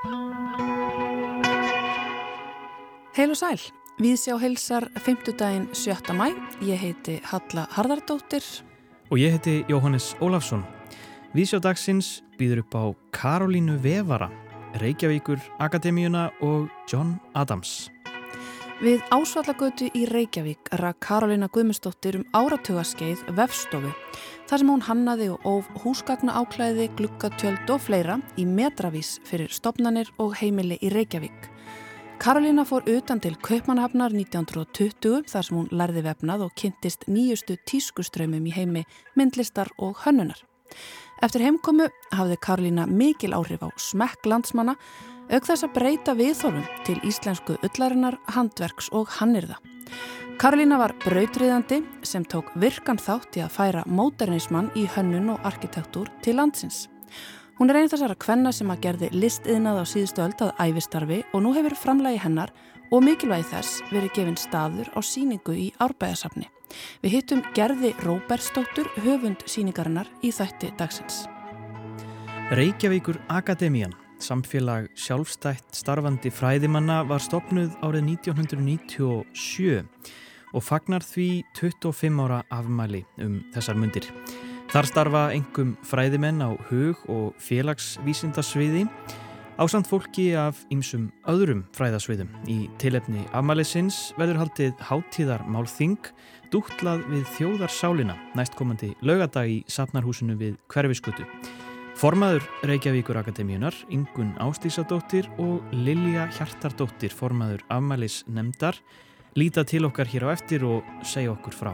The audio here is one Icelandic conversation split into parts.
Heil og sæl, við sjá heilsar 5. daginn 7. mæ. Ég heiti Halla Harðardóttir. Og ég heiti Jóhannes Ólafsson. Við sjá dagsins býður upp á Karolínu Vevara, Reykjavíkur Akademíuna og John Adams. Við ásvallagötu í Reykjavík rak Karolina Guðmustóttir um áratugaskeið vefstofu þar sem hún hannaði og óf húsgagna áklæði, glukkatjöld og fleira í metravís fyrir stopnanir og heimili í Reykjavík. Karolina fór utan til Kaupmannhafnar 1920 þar sem hún lærði vefnað og kynntist nýjustu tískuströymum í heimi myndlistar og hönnunar. Eftir heimkomu hafði Karolina mikil áhrif á smekk landsmanna auk þess að breyta viðþólum til íslensku ullarinnar, handverks og hannirða. Karolína var brautriðandi sem tók virkan þátt í að færa móternismann í hönnun og arkitektúr til landsins. Hún er einn þessara kvenna sem að gerði listiðnað á síðustu öld að æfistarfi og nú hefur framlægi hennar og mikilvægi þess verið gefinn staður á síningu í árbæðasafni. Við hittum gerði Róberstóttur höfund síningarinnar í þætti dagsins. Reykjavíkur Akademían Samfélag sjálfstætt starfandi fræðimanna var stopnuð árið 1997 og fagnar því 25 ára afmæli um þessar mundir. Þar starfa engum fræðimenn á hug- og félagsvísindarsviði ásand fólki af ýmsum öðrum fræðasviðum. Í tilefni afmælisins verður haldið háttíðar málþing dútlað við þjóðarsálina næstkomandi lögadag í Sapnarhúsinu við Hverfiskutu. Formaður Reykjavíkur Akademíunar, Ingun Ástísadóttir og Lilja Hjartardóttir, formaður afmælis nefndar, líta til okkar hér á eftir og segja okkur frá.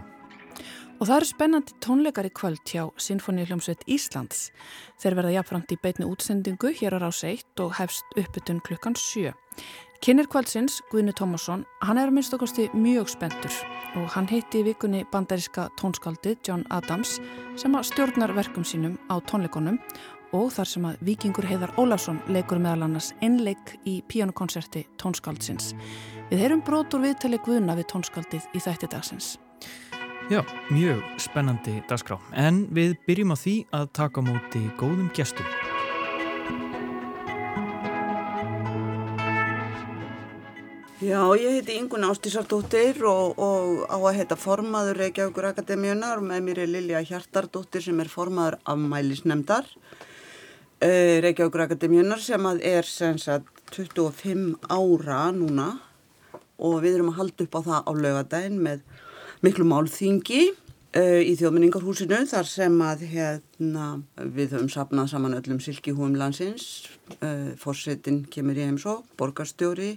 Og það eru spennandi tónleikar í kvöld hjá Sinfoníuljómsveit Íslands. Þeir verða jafnframt í beitni útsendingu hér á rás 1 og hefst uppbytun klukkan 7. Kynir kvöldsins, Guðni Tómasson, hann er að minnst okkarsti mjög spenntur og hann heiti í vikunni bandariska tónskaldið John Adams sem að stjórnar verkum sínum á tónleikonum og þar sem að vikingur Heiðar Ólafsson leikur meðal annars einleik í píjónukonserti tónskaldsins. Við heyrum brotur viðtali Guðna við tónskaldið í þætti dagsins. Já, mjög spennandi dagskrá. En við byrjum á því að taka múti góðum gestum. Já, ég heiti Ingun Ástísardóttir og, og á að heita formaður Reykjavíkur Akademíunar og með mér er Lilja Hjartardóttir sem er formaður afmælisnemdar uh, Reykjavíkur Akademíunar sem að er sem sagt 25 ára núna og við erum að halda upp á það á lögadaginn með miklu málþingi uh, í þjóðmenningarhúsinu þar sem að hérna, við höfum sapnað saman öllum silkihúum landsins, uh, fórsetin kemur í heimsó, borgarstjóri,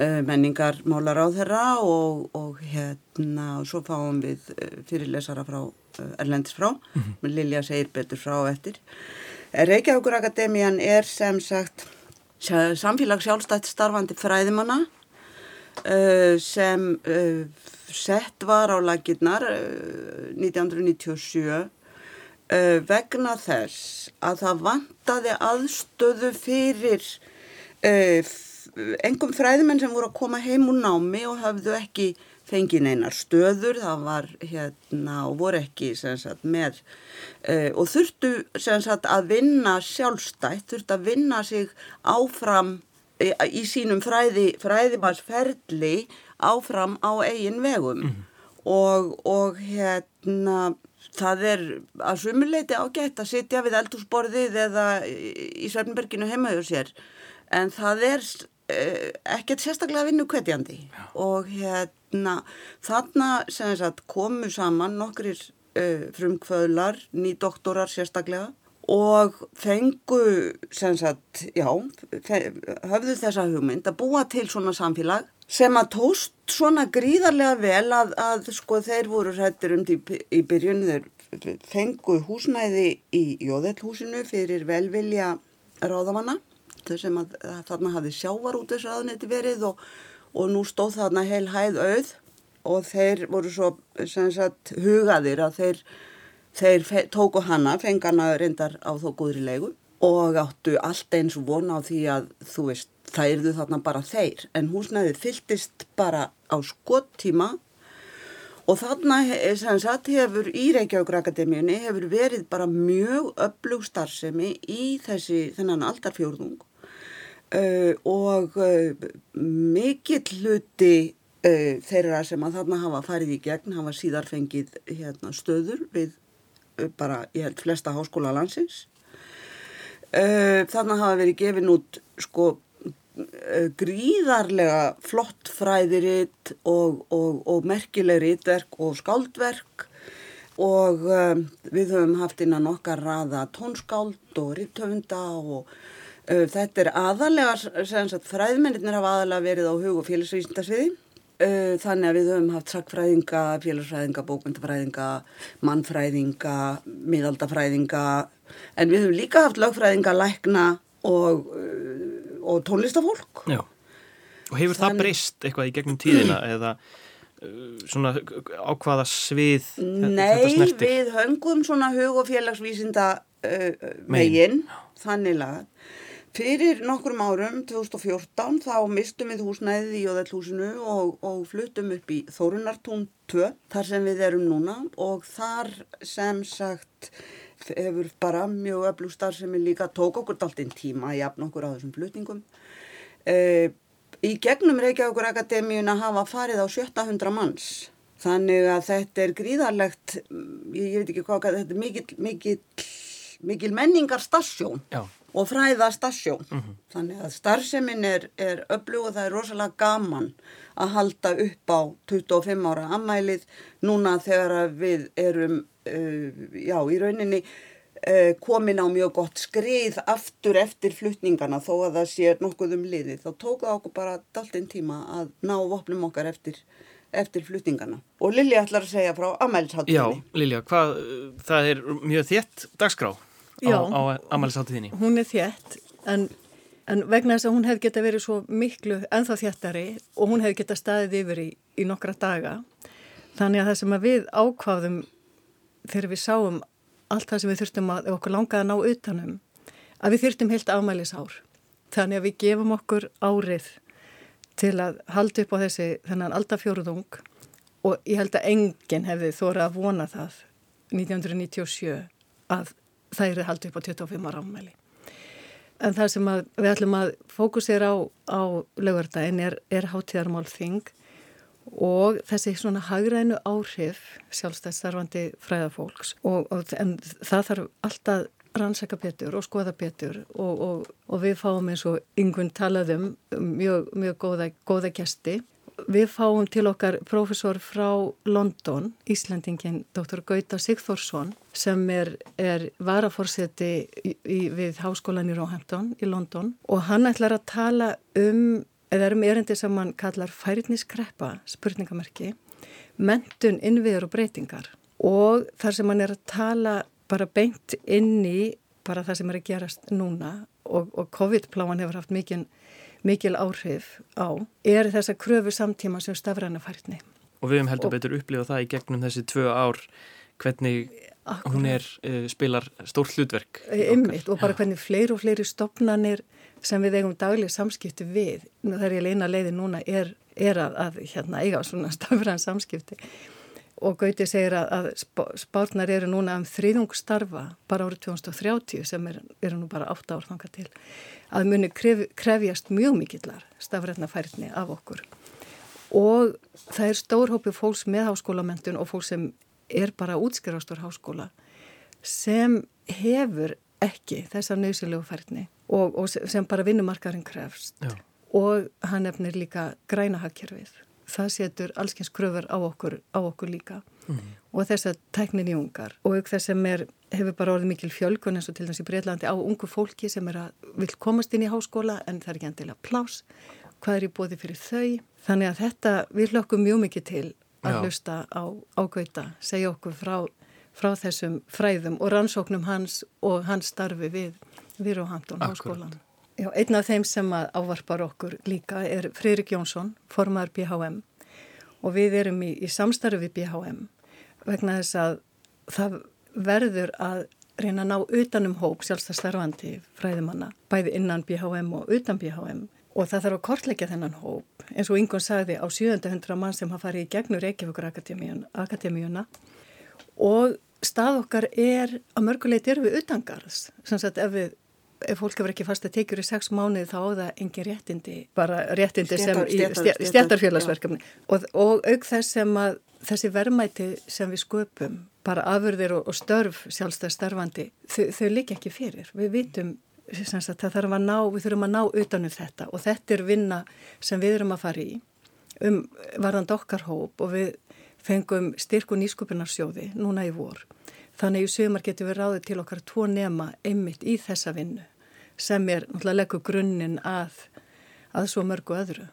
uh, menningar málar á þeirra og, og hérna, svo fáum við fyrirlesara frá Erlendis frá, mm -hmm. Lilja segir betur frá eftir. Reykjavíkur Akademían er sem sagt samfélags sjálfstætt starfandi fræðimanna sem uh, sett var á lagirnar uh, 1997 vegna þess að það vantaði aðstöðu fyrir engum fræðimenn sem voru að koma heim úr námi og hafðu ekki fengið neinar stöður, það var hérna og voru ekki sagt, með og þurftu sagt, að vinna sjálfstætt, þurftu að vinna sig áfram í sínum fræði, fræðimarsferli áfram á eigin vegum mm. og, og hérna það er að sumuleiti ágætt að sitja við eldhúsborðið eða í Svernberginu heimaðu sér en það er eh, ekkert sérstaklega vinnukvetjandi ja. og hérna þarna sem sagt komu saman nokkrir eh, frumkvöðlar, nýdoktorar sérstaklega og fengu, sem sagt, já, höfðu þessa hugmynd að búa til svona samfélag sem að tóst svona gríðarlega vel að, að sko þeir voru hrættir um því í byrjun. Þeir fengu húsnæði í Jóðellhúsinu fyrir velvilja ráðamanna þau sem að, þarna hafði sjávar út þessu aðneti verið og, og nú stóð þarna heil hæð auð. Og þeir voru svo sem sagt hugaðir að þeir Þeir tóku hana, fengi hana reyndar á þó góðri leigu og áttu allt eins vona á því að þú veist, það erðu þarna bara þeir. En húsnæðið fylltist bara á skottíma og þarna sem sagt hefur í Reykjavíkur Akademíunni hefur verið bara mjög öflug starfsemi í þessi þennan aldarfjórðung. uh, og uh, mikill hluti uh, þeirra sem að þarna hafa farið í gegn hafa síðar fengið hérna, stöður við bara, ég held, flesta háskóla landsins. Þarna hafa verið gefin út sko gríðarlega flott fræðiritt og, og, og merkileg rittverk og skáldverk og um, við höfum haft innan okkar raða tónskáld og rittöfunda og uh, þetta er aðalega, fræðmennir hafa aðalega verið á hug- og félagsvísindasviði. Uh, þannig að við höfum haft sakfræðinga, félagsfræðinga, bókmyndafræðinga, mannfræðinga, miðaldafræðinga, en við höfum líka haft lögfræðinga, lækna og, uh, og tónlistafólk. Já. Og hefur það Þann- breyst eitthvað í gegnum tíðina eða uh, svona ákvaða svið Nei, þetta snertir? við höngum svona hug- og félagsvísinda uh, megin, þannig lagað. Fyrir nokkrum árum, 2014, þá mistum við húsnæðið í Jóðallhúsinu og, og fluttum upp í Þórunartún 2, þar sem við erum núna og þar sem sagt hefur bara mjög öflug starfsemi líka tók okkur daltinn tíma að jafna okkur á þessum flutningum. Uh, í gegnum Reykjavíkur Akademíuna hafa farið á 700 manns. Þannig að þetta er gríðarlegt, ég veit ekki hvað, þetta er mikil, mikil, mikil menningar stasjón Já. Og fræða stasjón. Þannig að starfsemin er, er öflug og það er rosalega gaman að halda upp á 25 ára ammælið núna þegar við erum, uh, já, í rauninni uh, komin á mjög gott skrið aftur eftir flutningana þó að það sé nokkuð um liðið. Þá tók það okkur bara daltinn tíma að ná vopnum okkar eftir, eftir flutningana. Og Lilja ætlar að segja frá Já, ammælisháttinni. Lilja, hvað, það er mjög þétt dagskrá Já. á ammælisháttíðinni. Hún er þétt en, en vegna þess að hún hefði geta verið svo miklu ennþá þéttari og hún hefði geta staðið yfir í, í nokkra daga þannig að það sem að við ákváðum þegar við sáum allt það sem við þurftum að, ef okkur langaði að ná utanum að við þurftum heilt afmælisár þannig að við gefum okkur árið til að halda upp á þessi þennan aldafjóruðung og ég held að enginn hefði þóra að vona það 1997 að það eru haldið upp á 25 ára ámæli. En það sem við ætlum að fókusera á, á lögurdaginn er, er hátíðarmál þing og þessi svona hagrænu áhrif sjálfstæðstarfandi fræðafólks og, og það þarf alltaf rannsaka betur og skoða betur og, og, og við fáum eins og yngun talaðum mjög, mjög góða, góða gesti. Við fáum til okkar profesor frá London, Íslandingin Dr. Gauta Sigþórsson sem er, er varaforseti í, í, við háskólan í Róhampton í London og hann ætlar að tala um, eða um erindi sem hann kallar færitniskreppa, spurningamerki, mentun, innviður og breytingar og þar sem hann er að tala bara beint inn í bara það sem er að gerast núna og, og COVID-pláan hefur haft mikil, mikil áhrif á, er þess að kröfu samtíma sem stafræna færni. Og við hefum heldur betur upplifað það í gegnum þessi tvö ár hvernig hún er, uh, spilar stórt hlutverk. okkar. Ymmitt og bara hvernig fleiri og fleiri stopnanir sem við eigum daglega samskipti við, Nú, það er ég leina leiði núna, er, er að, að hérna, eiga svona stafræn samskipti og Gauti segir að, að spá- spárnar eru núna um þriðung starfa bara árið 2030 sem er, eru nú bara 8 ár þanga til að muni kref, krefjast mjög mikillar stafrætna færni af okkur og það er stór hópi fólks með háskólamentun og fólk sem er bara útskýrast úr háskóla sem hefur ekki þessa nöysilegu færni og, og sem bara vinnumarkarinn krefst Já. og hann nefnir líka græna hagkerfið. Það setur allskins kröfur á okkur, á okkur líka. Og þess að tæknin í ungar og auk þess sem er, hefur bara orðið mikil fjölgun eins og til dæmis í Breitlandi á ungu fólki sem er að vil komast inn í háskóla en það er ekki endilega plás hvað er í bóði fyrir þau? Þannig að þetta, við hlökkum mjög mikið til að Já. hlusta á, á Gauta segja okkur frá, frá þessum fræðum og rannsóknum hans og hans starfi við Víróhamtón Akkúrat. háskólan Já, einn af þeim sem ávarpar okkur líka er Freyrik Jónsson, formar BHM og við erum í, í samstarfi BHM vegna þess að það verður að reyna að ná utanum hóp sjálfstæðstarfandi fræðimanna, bæði innan BHM og utan BHM og það þarf að kortleggja þennan hóp. Eins og Ingun sagði á 700 mann sem hafa farið í gegnur Reykjavíkur Akademíuna og stað okkar er að mörguleit eru við utangarðs, sem sagt ef við ef fólk hefur ekki fasta tekjur í sex mánuði þá á það engin réttindi, bara réttindi Stéttar- sem í stéttar- stéttar- stjættarfélagsverkefni og, og auk þess sem að þessi verðmæti sem við sköpum, bara afurðir og, og störf sjálfstæð starfandi, þau, þau líka ekki fyrir. Við vitum sem sagt, það þarf að ná, við þurfum að ná utanum þetta og þetta er vinna sem við erum að fara í um varðand okkar hóp og við fengum styrku nýskupunarsjóði núna í vor. Þannig í sömur getum við ráðið til okkar tvo nema einmitt í þessa vinnu sem er náttúrulega leggur grunninn að, að svo mörgu öðru.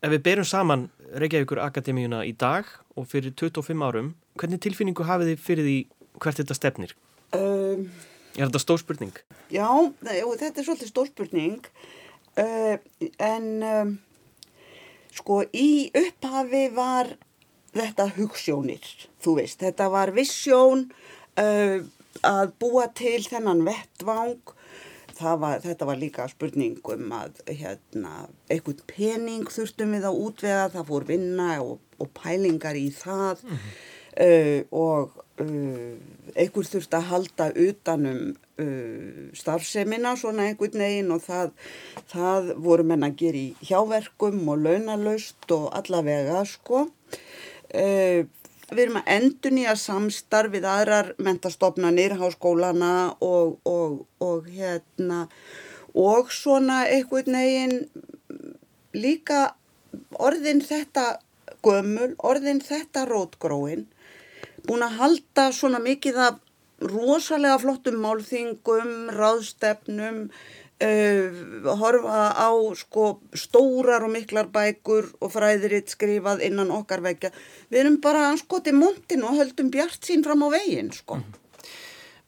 Ef við berum saman Reykjavíkur Akademíuna í dag og fyrir 25 árum, hvernig tilfinningu hafið þið fyrir því hvert þetta stefnir? Um, Er þetta stór spurning? já, þetta er svolítið stórspurning uh, en um, sko í upphafi var þetta hugssjónir, þú veist, þetta var vissjón uh, að búa til þennan vettvang Var, þetta var líka spurning um að hérna, einhvern pening þurftum við að útvega, það fór vinna og, og pælingar í það uh, og uh, einhver þurfti að halda utanum starfsemina svona einhvern veginn og það, það voru menn að gera í hjáverkum og launalaust og allavega sko. Uh, við erum að endur nýja samstarf við aðrar mentastofnanir, háskólana og, og, og hérna og svona einhvern veginn líka orðin þetta gömul, orðin þetta rótgróin, búin að halda svona mikið af rosalega flottum málþingum, ráðstefnum, uh, horfa á sko stórar og miklar bækur og fræðiritt skrifað innan okkar vekja. Við erum bara anskoti montin og höldum bjart sín fram á veginn sko.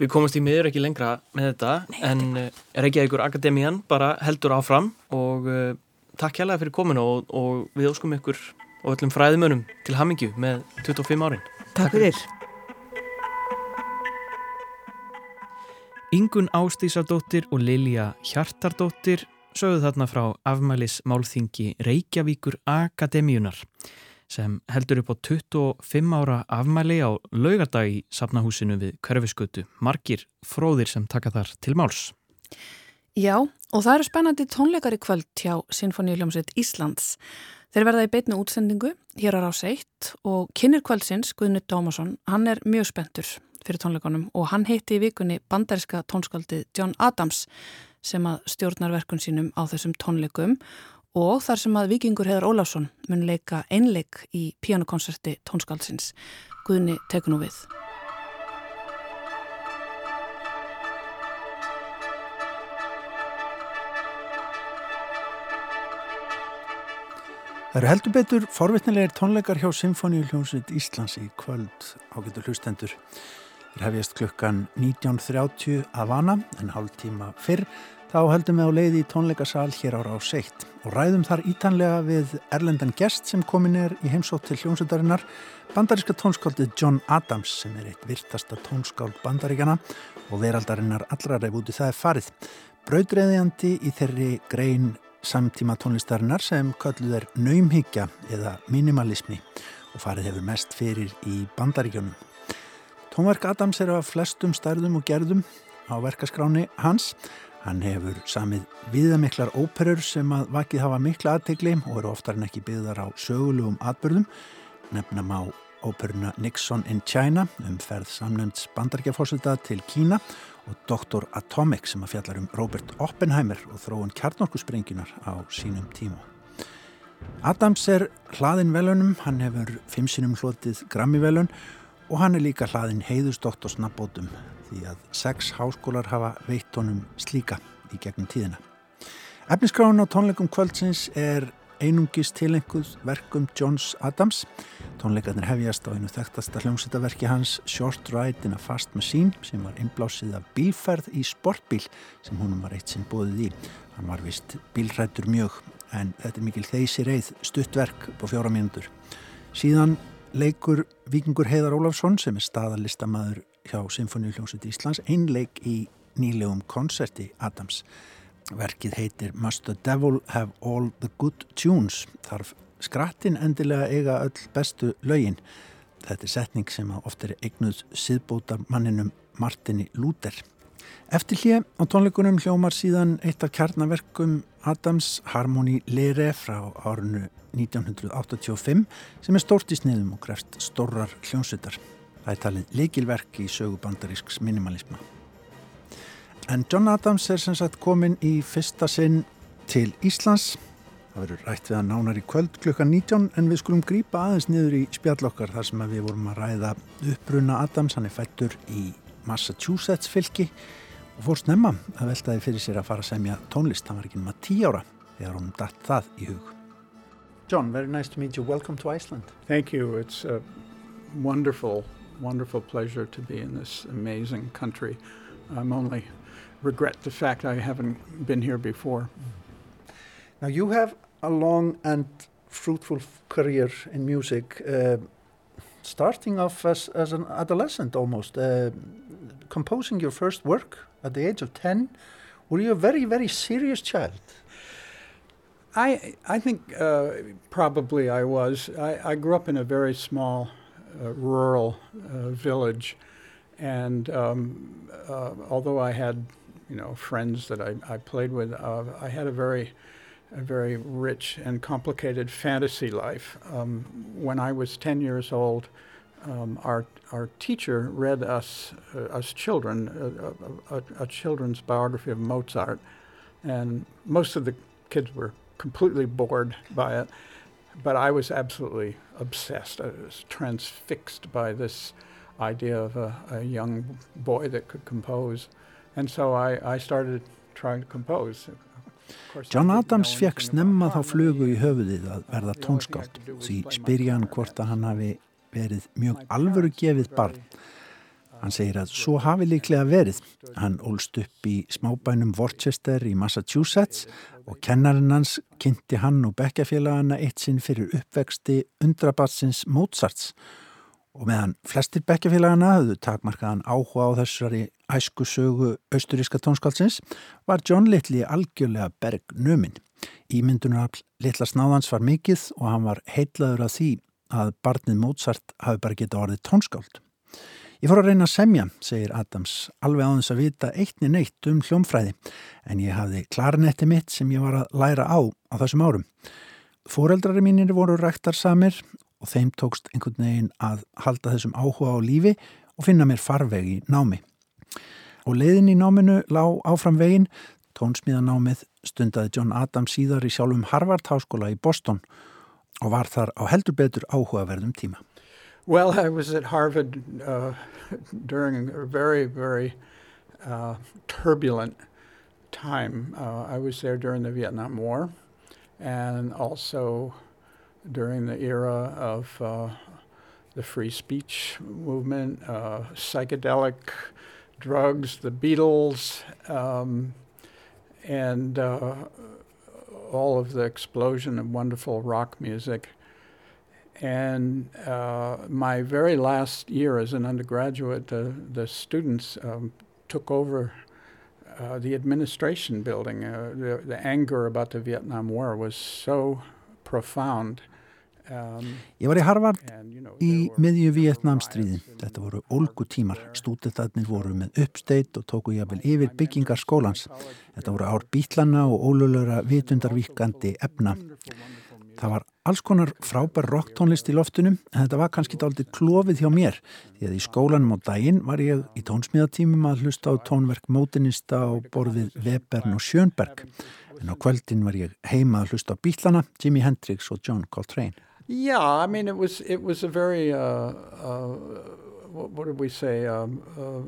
Við komumst í miður ekki lengra með þetta Nei, en uh, Reykjavíkur Akademían bara heldur áfram og uh, takk hérlega fyrir kominu og, og við óskum ykkur og öllum fræðimönum til hammingju með 25 árin. Takk fyrir. Ingun Ástísardóttir og Lilja Hjartardóttir sögðu þarna frá afmælis málþingi Reykjavíkur Akademíunar sem heldur upp á 25 ára afmæli á laugardag í safnahúsinu við Körfiskötu. Margir fróðir sem taka þar til máls. Já, og það eru spennandi tónleikar í kvöld hjá Sinfoníuljómsveit Íslands. Þeir verða í beitnu útsendingu hér á rás 1 og kynir kvöldsins, Guðnur Dómasson, hann er mjög spenntur fyrir tónleikonum og hann hitti í vikunni bandariska tónskaldið John Adams sem að stjórnar verkun sínum á þessum tónleikum og þar sem að vikingur Heðar Ólafsson mun leika einleik í pianokonserti tónskaldsins. Guðni tekur nú við. Það eru heldur betur forvitnilegir tónleikar hjá Sinfoníu hljómsveit Íslands í kvöld ágættur hlustendur. Hefjast klukkan 19.30 að vana en hálf tíma fyrr þá heldum við á leiði í tónleikasal hér ára á seitt og ræðum þar ítanlega við erlendan gest sem komin er í heimsótt til hljómsveitarinnar bandaríska tónskáldið John Adams sem er eitt virtasta tónskáld bandaríkana og veraldarinnar allra reyf úti það er farið. Braudreðjandi í þeirri grein samtíma tónlistarinnar sem kölluð er naumhyggja eða minimalismi og farið hefur mest fyrir í bandaríkjónum. Tónverk Adams eru af flestum stærðum og gerðum á verkaskráni hans. Hann hefur samið viðamiklar óperur sem að vakið hafa mikla aðtegli og eru oftar en ekki byggðar á sögulegum atbyrðum. Nefnum á óperuna Nixon in China um ferð samnefnds bandaríkjafórseta til Kína og Dr. Atomic sem að fjallar um Robert Oppenheimer og þróun kjarnorkusprenginar á sínum tíma. Adams er hlaðin velunum, hann hefur fimm sinum hlotið Grammy-velun og hann er líka hlaðin heiðustótt og snabbótum því að sex háskólar hafa veitt honum slíka í gegnum tíðina. Efniskráin á tónleikum kvöldsins er einungis tilenguð verkum Johns Adams. Tónleikarnir hefjast á einu þekktasta hljómsættaverki hans Short Ride in a Fast Machine sem var innblásið af bílferð í sportbíl sem húnum var eitt sinn bóðið í. Hann var vist bílrættur mjög en þetta er mikil þeysi reið stuttverk på fjóra mínútur. Síðan leikur Víkingur Heiðar Ólafsson sem er staðalistamæður hjá Sinfoníu hljómsveit Íslands einleik í nýlegum konserti Adams. Verkið heitir Must the Devil Have All the Good Tunes. Þarf skrattin endilega eiga öll bestu lögin. Þetta er setning sem oft er eignuð síðbótar manninum Martini Lúter. Eftir hlið á tónleikunum hljómar síðan eitt af kjarnaverkum Adams Harmony Lere frá árunu 1985 sem er stórt í sniðum og grefst stórar hljómsveitar. Það er talið leikilverk í sögubandarísks minimalisma. En John Adams er sem sagt komin í fyrsta sinn til Íslands. Það verður rætt við að nánar í kvöld klukkan 19 en við skulum grýpa aðeins niður í spjallokkar þar sem við vorum að ræða uppbruna Adams. Hann er fættur í Massachusetts fylki og fór snemma að veltaði fyrir sér að fara að semja tónlist. Hann var ekki náma 10 ára þegar hún dætt það í hug. John, very nice to meet you. Welcome to Iceland. Thank you. It's a wonderful, wonderful pleasure to be in this amazing country. I'm only regret the fact I haven't been here before. Now you have a long and fruitful career in music, uh, starting off as, as an adolescent almost, uh, composing your first work at the age of 10. Were you a very, very serious child? I, I think uh, probably I was. I, I, grew up in a very small uh, rural uh, village, and um, uh, although I had you know friends that I, I played with. Uh, I had a very a very rich and complicated fantasy life. Um, when I was 10 years old, um, our our teacher read us uh, us children a, a, a, children's biography of Mozart, and most of the kids were completely bored by it, but I was absolutely obsessed. I was transfixed by this idea of a, a young boy that could compose. And so I, I started trying to compose. John Adams fekk snemma þá flugu í höfuðið að verða tónskátt því spyrja hann hvort að hann hafi verið mjög alvöru gefið barn. Hann segir að svo hafi líklega verið. Hann ólst upp í smábænum Worcester í Massachusetts og kennarinn hans kynnti hann og bekkjafélagana eitt sinn fyrir uppvexti undrabatsins Mozarts og meðan flestir bekkjafélagana höfðu takmarkaðan áhuga á þessari æsku sögu austuríska tónskálsins var John Little algjörlega berg nömin. Ímyndunar litla snáðans var mikill og hann var heitlaður af því að barnið Mozart hafi bara getað orðið tónskáld. Ég fór að reyna að semja, segir Adams, alveg á þess að vita eittni neitt um hljómfræði en ég hafði klarnetti mitt sem ég var að læra á á þessum árum. Fóreldrari mínir voru ræktarsamir og þeim tókst einhvern veginn að halda þessum áhuga á lífi og finna mér farveg í námi. Og leiðin í náminu lág áfram veginn, tónsmíðanámið stundaði John Adams síðar í sjálfum Harvard Háskóla í Boston og var þar á heldur betur áhugaverðum tíma. Well, I was at Harvard uh, during a very, very uh, turbulent time. Uh, I was there during the Vietnam War and also during the era of uh, the free speech movement, uh, psychedelic drugs, the Beatles, um, and uh, all of the explosion of wonderful rock music. And uh, my very last year as an undergraduate, the, the students um, took over uh, the administration building. Uh, the, the anger about the Vietnam War was so profound Ég var í Harvard í miðju Vietnamstríðin. Þetta voru ólgu tímar. Stúdetarnir voru með uppsteitt og tóku jáfnvel yfir byggingar skólans. Þetta voru ár býtlana og ólöflöra vitundarvíkandi efna. Það var alls konar frábær rocktónlist í loftunum en þetta var kannski aldrei klófið hjá mér því að í skólanum á daginn var ég í tónsmíðatímum að hlusta á tónverk mótinista og borðið Webern og Sjönberg en á kvöldin var ég heima að hlusta á býtlana, Jimi Hendrix og John Coltrane. Yeah, I mean, it was it was a very uh, uh, what, what, did we say? Um, uh,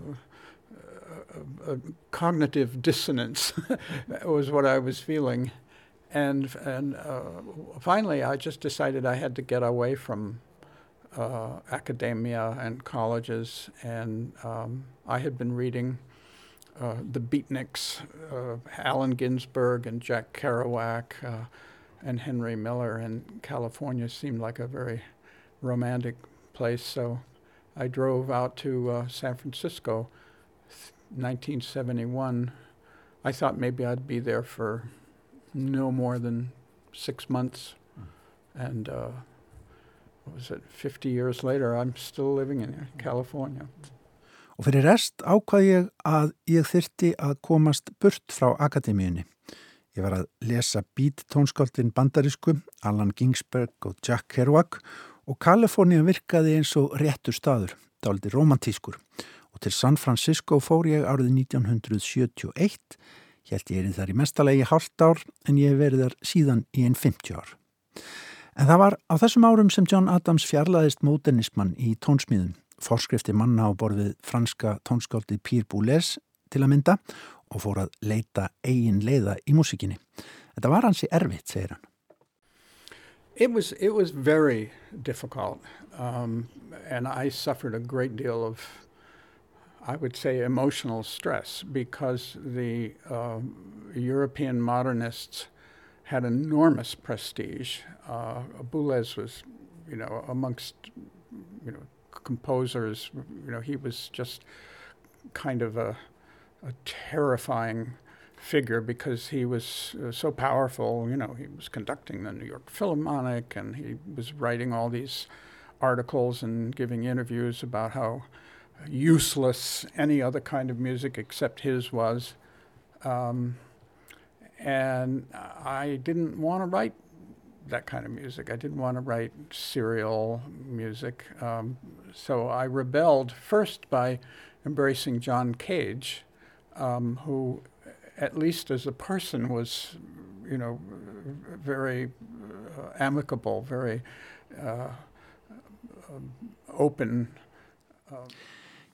a, a cognitive dissonance was what I was feeling, and and uh, finally, I just decided I had to get away from uh, academia and colleges, and um, I had been reading. Uh, the Beatniks, Allen Ginsberg and Jack Kerouac, and Henry Miller, and California seemed like a very romantic place. So I drove out to uh, San Francisco, 1971. I thought maybe I'd be there for no more than six months, and uh, what was it? 50 years later, I'm still living in California. Og fyrir rest ákvað ég að ég þyrti að komast burt frá akademíunni. Ég var að lesa beat tónskáldin bandarísku, Alan Ginsberg og Jack Kerouac og Kalifornia virkaði eins og réttur staður, dáliti romantískur. Og til San Francisco fór ég árið 1971, held ég erinn þar í mestalegi hálft ár en ég verið þar síðan í einn 50 ár. En það var á þessum árum sem John Adams fjarlæðist módernismann í tónsmíðum, forskrifti manna á borðið franska tónskáldi Pír Búles til að mynda og fór að leita eigin leiða í músikinni. Þetta var hansi erfitt, segir hann. It was, it was very difficult um, and I suffered a great deal of, I would say, emotional stress because the uh, European modernists had enormous prestige. Uh, Boulez was, you know, amongst, you know, composers, you know, he was just kind of a, a terrifying figure because he was uh, so powerful. You know, he was conducting the New York Philharmonic and he was writing all these articles and giving interviews about how useless any other kind of music except his was. Um, and I didn't want to write that kind of music. I didn't want to write serial music. Um, so I rebelled first by embracing John Cage, um, who, at least as a person, was, you know, very uh, amicable, very uh, open.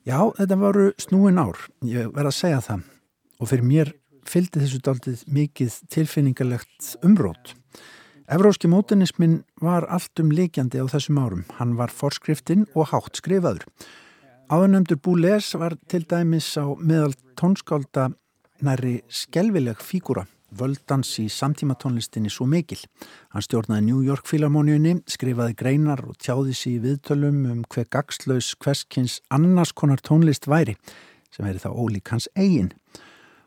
Já, þetta voru snúin ár, ég verð að segja það. Og fyrir mér fylgdi þessu daldið mikið tilfinningalegt umrót. Evróski mótenismin var allt um leikjandi á þessum árum. Hann var forskriftin og hátt skrifaður. Áðurnemdur Búles var til dæmis á meðal tónskálda næri skelvileg fígúra, völdans í samtímatónlistinni svo mikil. Hann stjórnaði New York Philharmoniunni, skrifaði greinar og tjáði sér í viðtölum um hver gagslaus hverskins annars konar tónlist væri, sem veri þá ólík hans eigin.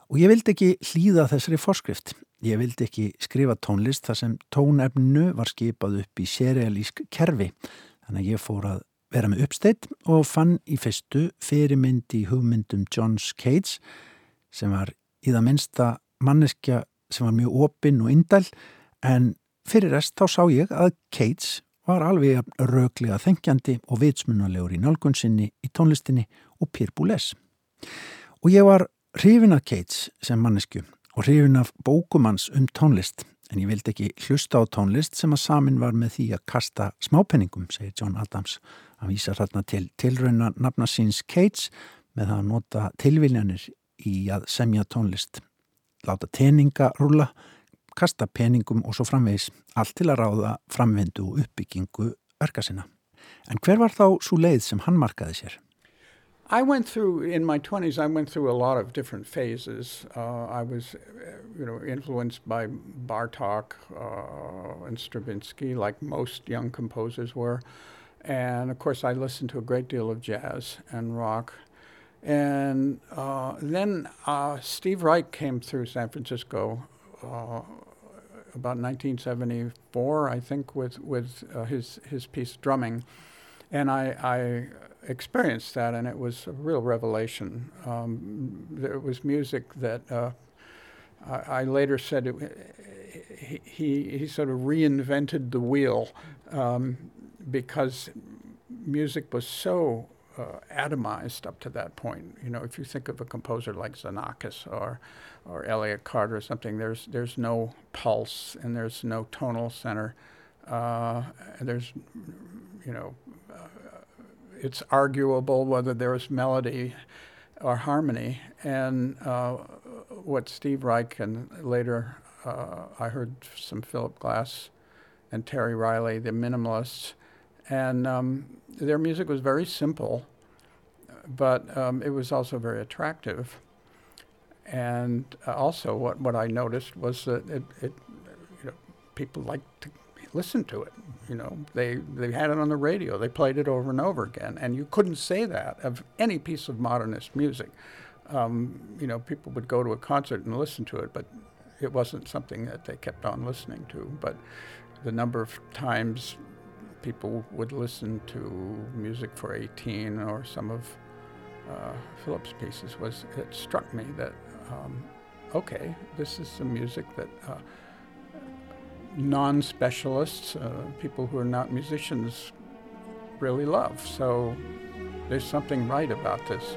Og ég vildi ekki hlýða þessari forskrift. Ég vildi ekki skrifa tónlist þar sem tónefnu var skipað upp í serialísk kerfi. Þannig að ég fór að vera með uppsteitt og fann í fyrstu fyrirmynd í hugmyndum Johns Cage sem var í það minnsta manneskja sem var mjög opinn og indæl en fyrir rest þá sá ég að Cage var alveg röglega þengjandi og vitsmunalegur í nálgunsinni í tónlistinni og Pér Búles. Og ég var hrifin af Cage sem mannesku og hrifin af bókumans um tónlist en ég vildi ekki hlusta á tónlist sem að samin var með því að kasta smápenningum, segir John Adams. Hann vísar hérna til tilrauna nafna síns Cage með að nota tilviljanir í að semja tónlist. Láta teninga rúla, kasta peningum og svo framvegis allt til að ráða framvindu og uppbyggingu verka sinna. En hver var þá svo leið sem hann markaði sér? I went through in my 20s. I went through a lot of different phases. Uh, I was, you know, influenced by Bartok uh, and Stravinsky, like most young composers were, and of course, I listened to a great deal of jazz and rock. And uh, then uh, Steve Reich came through San Francisco uh, about 1974, I think, with with uh, his his piece drumming, and I, I experienced that, and it was a real revelation. Um, there was music that uh, I, I, later said it, he, he sort of reinvented the wheel um, because music was so uh, atomized up to that point. You know, if you think of a composer like Xenakis or or Elliott Carter or something, there's there's no pulse and there's no tonal center. Uh, there's, you know, it's arguable whether there's melody or harmony. And uh, what Steve Reich and later uh, I heard some Philip Glass and Terry Riley, the minimalists, and um, their music was very simple, but um, it was also very attractive. And also, what, what I noticed was that it, it you know, people liked to listen to it. You know, they they had it on the radio. They played it over and over again, and you couldn't say that of any piece of modernist music. Um, you know, people would go to a concert and listen to it, but it wasn't something that they kept on listening to. But the number of times people would listen to music for 18 or some of uh, Philip's pieces was it struck me that um, okay, this is some music that uh, non-specialists, uh, people who are not musicians, really love. So there's something right about this.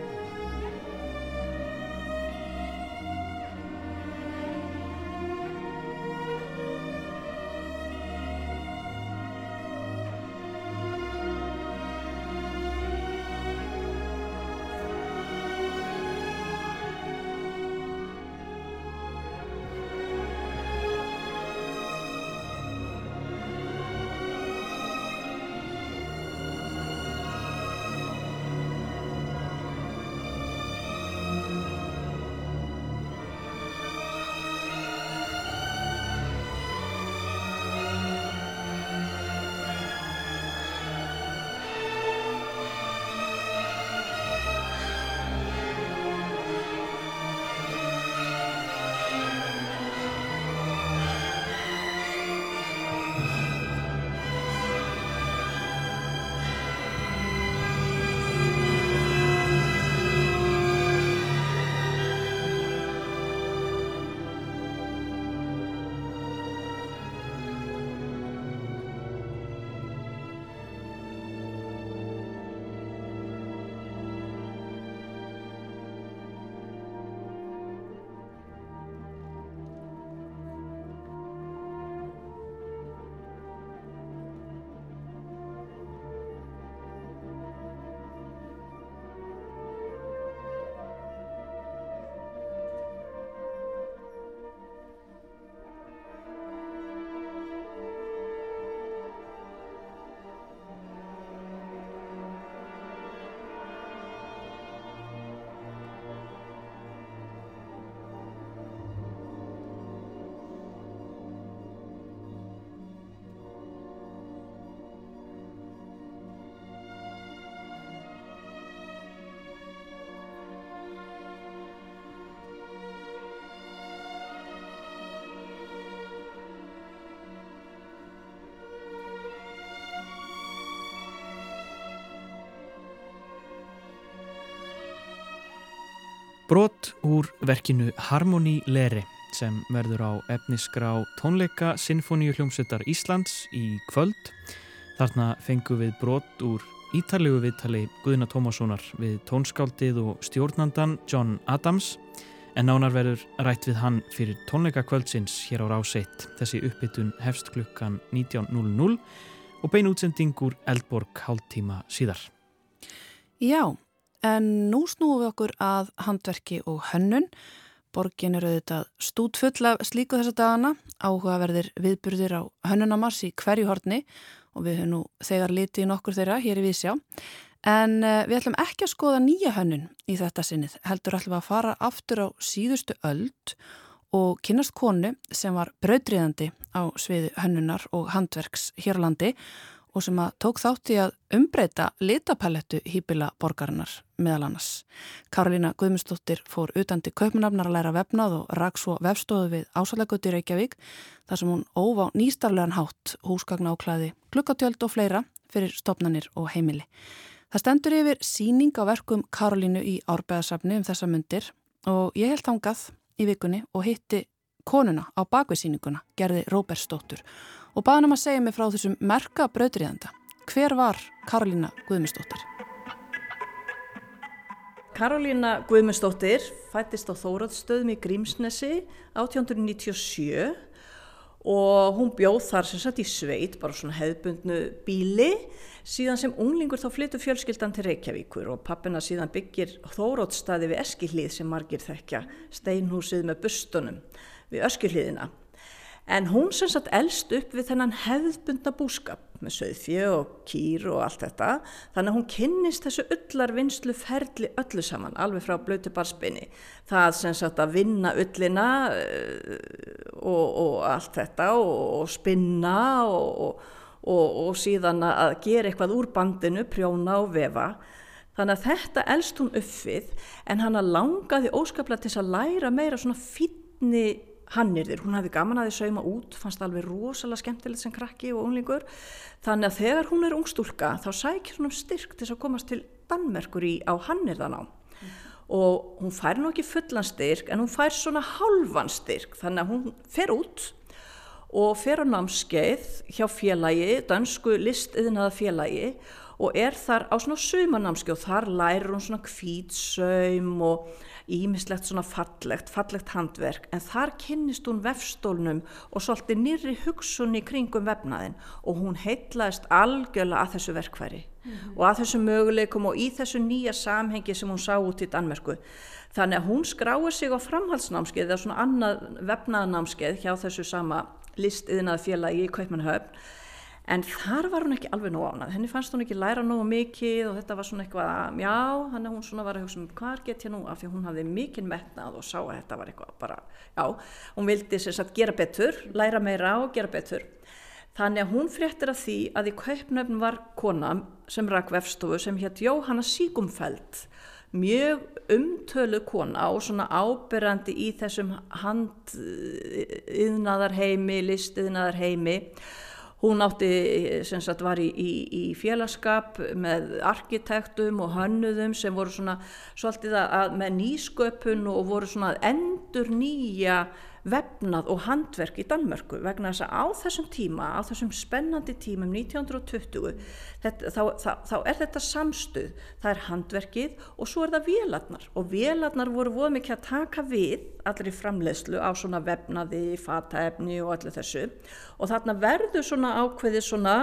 Brot úr verkinu Harmony Lere sem verður á efnisgrá tónleika Sinfoníu hljómsveitar Íslands í kvöld. Þarna fengum við brot úr ítarlegu viðtali Guðina Tómassonar við tónskáldið og stjórnandan John Adams en nánar verður rætt við hann fyrir tónleika kvöldsins hér á Ráseitt. Þessi uppbytun hefst klukkan 19.00 og bein útsending úr Eldborg hálftíma síðar. Já, En nú snúum við okkur að handverki og hönnun. Borgin eru auðvitað stútfull af slíku þessa dagana, áhugaverðir viðburðir á hönnunamars í hverju hortni og við höfum nú þegar litið í nokkur þeirra hér í Vísjá. En uh, við ætlum ekki að skoða nýja hönnun í þetta sinnið, heldur ætlum að fara aftur á síðustu öld og kynast konu sem var brautriðandi á sviði hönnunar og handverks hér á landi og sem að tók þátt í að umbreyta litapalettu hýpila borgarinnar meðal annars. Karolína Guðmundsdóttir fór utan til kaupmunafnar að læra vefnað og rak svo vefstóðu við ásalagutti Reykjavík þar sem hún óvá nýstarlegan hátt húsgagna áklæði, klukkatjöld og fleira fyrir stopnanir og heimili. Það stendur yfir síning á verkum Karolínu í árbæðasafni um þessa myndir og ég held ángað í vikunni og hitti konuna á bakveðsýninguna, gerði Róbersdóttur og baði hann um að segja mig frá þessum merka brautriðanda. Hver var Karolína Guðmundsdóttir? Karolína Guðmundsdóttir fættist á Þóraðstöðum í Grímsnesi 1897 og hún bjóð þar sem sagt í sveit, bara svona hefðbundnu bíli, síðan sem unglingur þá flyttu fjölskyldan til Reykjavíkur og pappina síðan byggir Þóraðstöði við Eskilíð sem margir þekkja, steinhúsið með bustunum við Eskilíðina. En hún sem sagt elst upp við þennan hefðbundna búskap með söðfjö og kýr og allt þetta. Þannig að hún kynnist þessu öllarvinnslu ferli öllu saman, alveg frá blötu barsbeini. Það sem sagt að vinna öllina uh, og, og allt þetta og, og spinna og, og síðan að gera eitthvað úr bandinu, prjóna og vefa. Þannig að þetta elst hún upp við en hann langaði óskaplega til að læra meira svona fítni hannirðir, hún hafi gaman að því sauma út, fannst alveg rosalega skemmtilegt sem krakki og unglingur, þannig að þegar hún er ungstúlka þá sækir hún um styrk til að komast til Danmerkur í á Hannirðanám og hún fær nú ekki fullan styrk en hún fær svona halvan styrk þannig að hún fer út og fer á námskeið hjá félagi, dansku listiðinaða félagi og er þar á svona sumanámskeið og þar lærir hún svona kvítsöym og ímislegt svona fallegt, fallegt handverk en þar kynnist hún vefstólnum og svolítið nýri hugsunni kringum vefnaðin og hún heitlaðist algjörlega að þessu verkfæri mm -hmm. og að þessu möguleikum og í þessu nýja samhengi sem hún sá út í Danmerku. Þannig að hún skráir sig á framhaldsnámskeið eða svona annað vefnaðnámskeið hjá þessu sama listiðinað félagi í Kaupmannhöfn en þar var hún ekki alveg nú ánað henni fannst hún ekki læra nú mikið og þetta var svona eitthvað, já, hann er hún svona var að hugsa um hvað get ég nú, af því hún hafði mikið metnað og sá að þetta var eitthvað bara já, hún vildi sér satt gera betur læra meira og gera betur. Þannig að hún fréttir af því að í kaupnöfn var kona sem rak vefstofu sem hétt Jóhanna Síkumfeld mjög umtölu kona og svona áberandi í þessum handiðnaðarheimi listiðnaðarheimi Hún átti, sem sagt, var í, í, í félagskap með arkitektum og hönnuðum sem voru svona svolítið að með nýsköpun og voru svona endur nýja vefnað og handverk í Danmörku vegna þess að á þessum tíma, á þessum spennandi tímum 1920 þetta, þá, þá, þá er þetta samstuð, það er handverkið og svo er það vélarnar. Og vélarnar voru voru mikið að taka við allir í framleiðslu á svona vefnaði, fataefni og allir þessu. Og þarna verður svona ákveði svona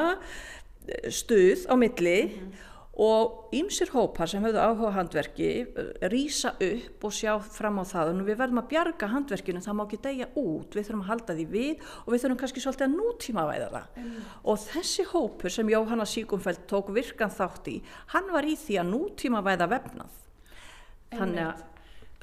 stuð á milli mm -hmm og ýmsir hópar sem höfðu áhuga handverki eh, rýsa upp og sjá fram á það. Og við verðum að bjarga handverkinu það má ekki degja út, við þurfum að halda því við og við þurfum kannski svolítið að nútíma væða það. Mm. og þessi hópur sem Jóhanna Síkumfeld tók virkan þátt í hann var í því að nútíma væða vefnað. Þannig að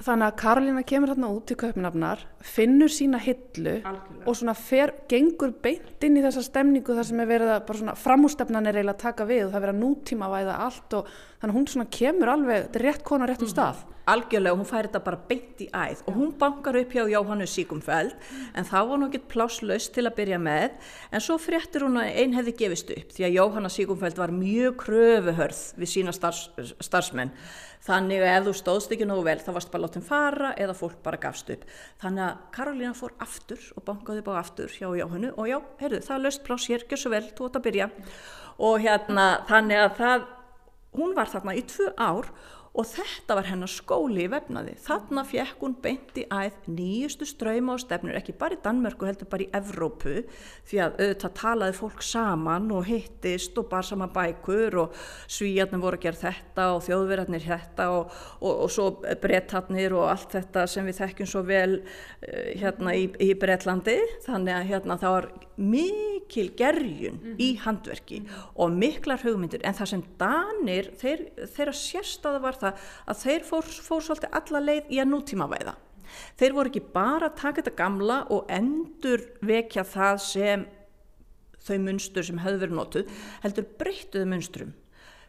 Þannig að Karolina kemur hérna út til kaupinafnar, finnur sína hillu Algjörlega. og svona fer, gengur beint inn í þessa stemningu þar sem er verið að framústefnan er eiginlega að taka við og það er verið að nútíma væða allt og þannig hún svona kemur alveg, þetta er rétt kona rétt um mm. stað. Algjörlega, hún fær þetta bara beint í æð. Og hún bankar upp hjá Jóhannu Síkumfeld en þá var hún ekkert pláslaust til að byrja með. En svo fréttir hún að einn hefði gefist upp því að Jóhanna Síkumfeld var mjög kröfuhörð við sína starfs, starfsmenn. Þannig að ef þú stóðst ekki nógu vel þá varst bara látið fara eða fólk bara gafst upp. Þannig að Karolina fór aftur og bankaði bara aftur hjá Jóhannu. Og já, heyrðu, það löst pláss hér, gjör svo vel, þú ætti að byrja. Og hérna þannig að það, hún var þarna í tvö ár og þetta var hennar skóli í vefnaði. Þarna fjekk hún beint í æð nýjustu ströyma og stefnur ekki bara í Danmörku heldur bara í Evrópu því að auðvitað talaði fólk saman og hittist og bar saman bækur og svíjarnir voru að gera þetta og þjóðverðarnir þetta og, og, og svo brettarnir og allt þetta sem við þekkjum svo vel uh, hérna í, í Bretlandi. Þannig að hérna þá var mikil gerjun mm -hmm. í handverki mm -hmm. og miklar hugmyndir en það sem Danir þeir, þeirra sérstaða var það að þeir fór, fór svolítið alla leið í að nútíma væða. Þeir voru ekki bara að taka þetta gamla og endur vekja það sem þau munstur sem höfðu verið notuð, heldur breyttuðu munsturum.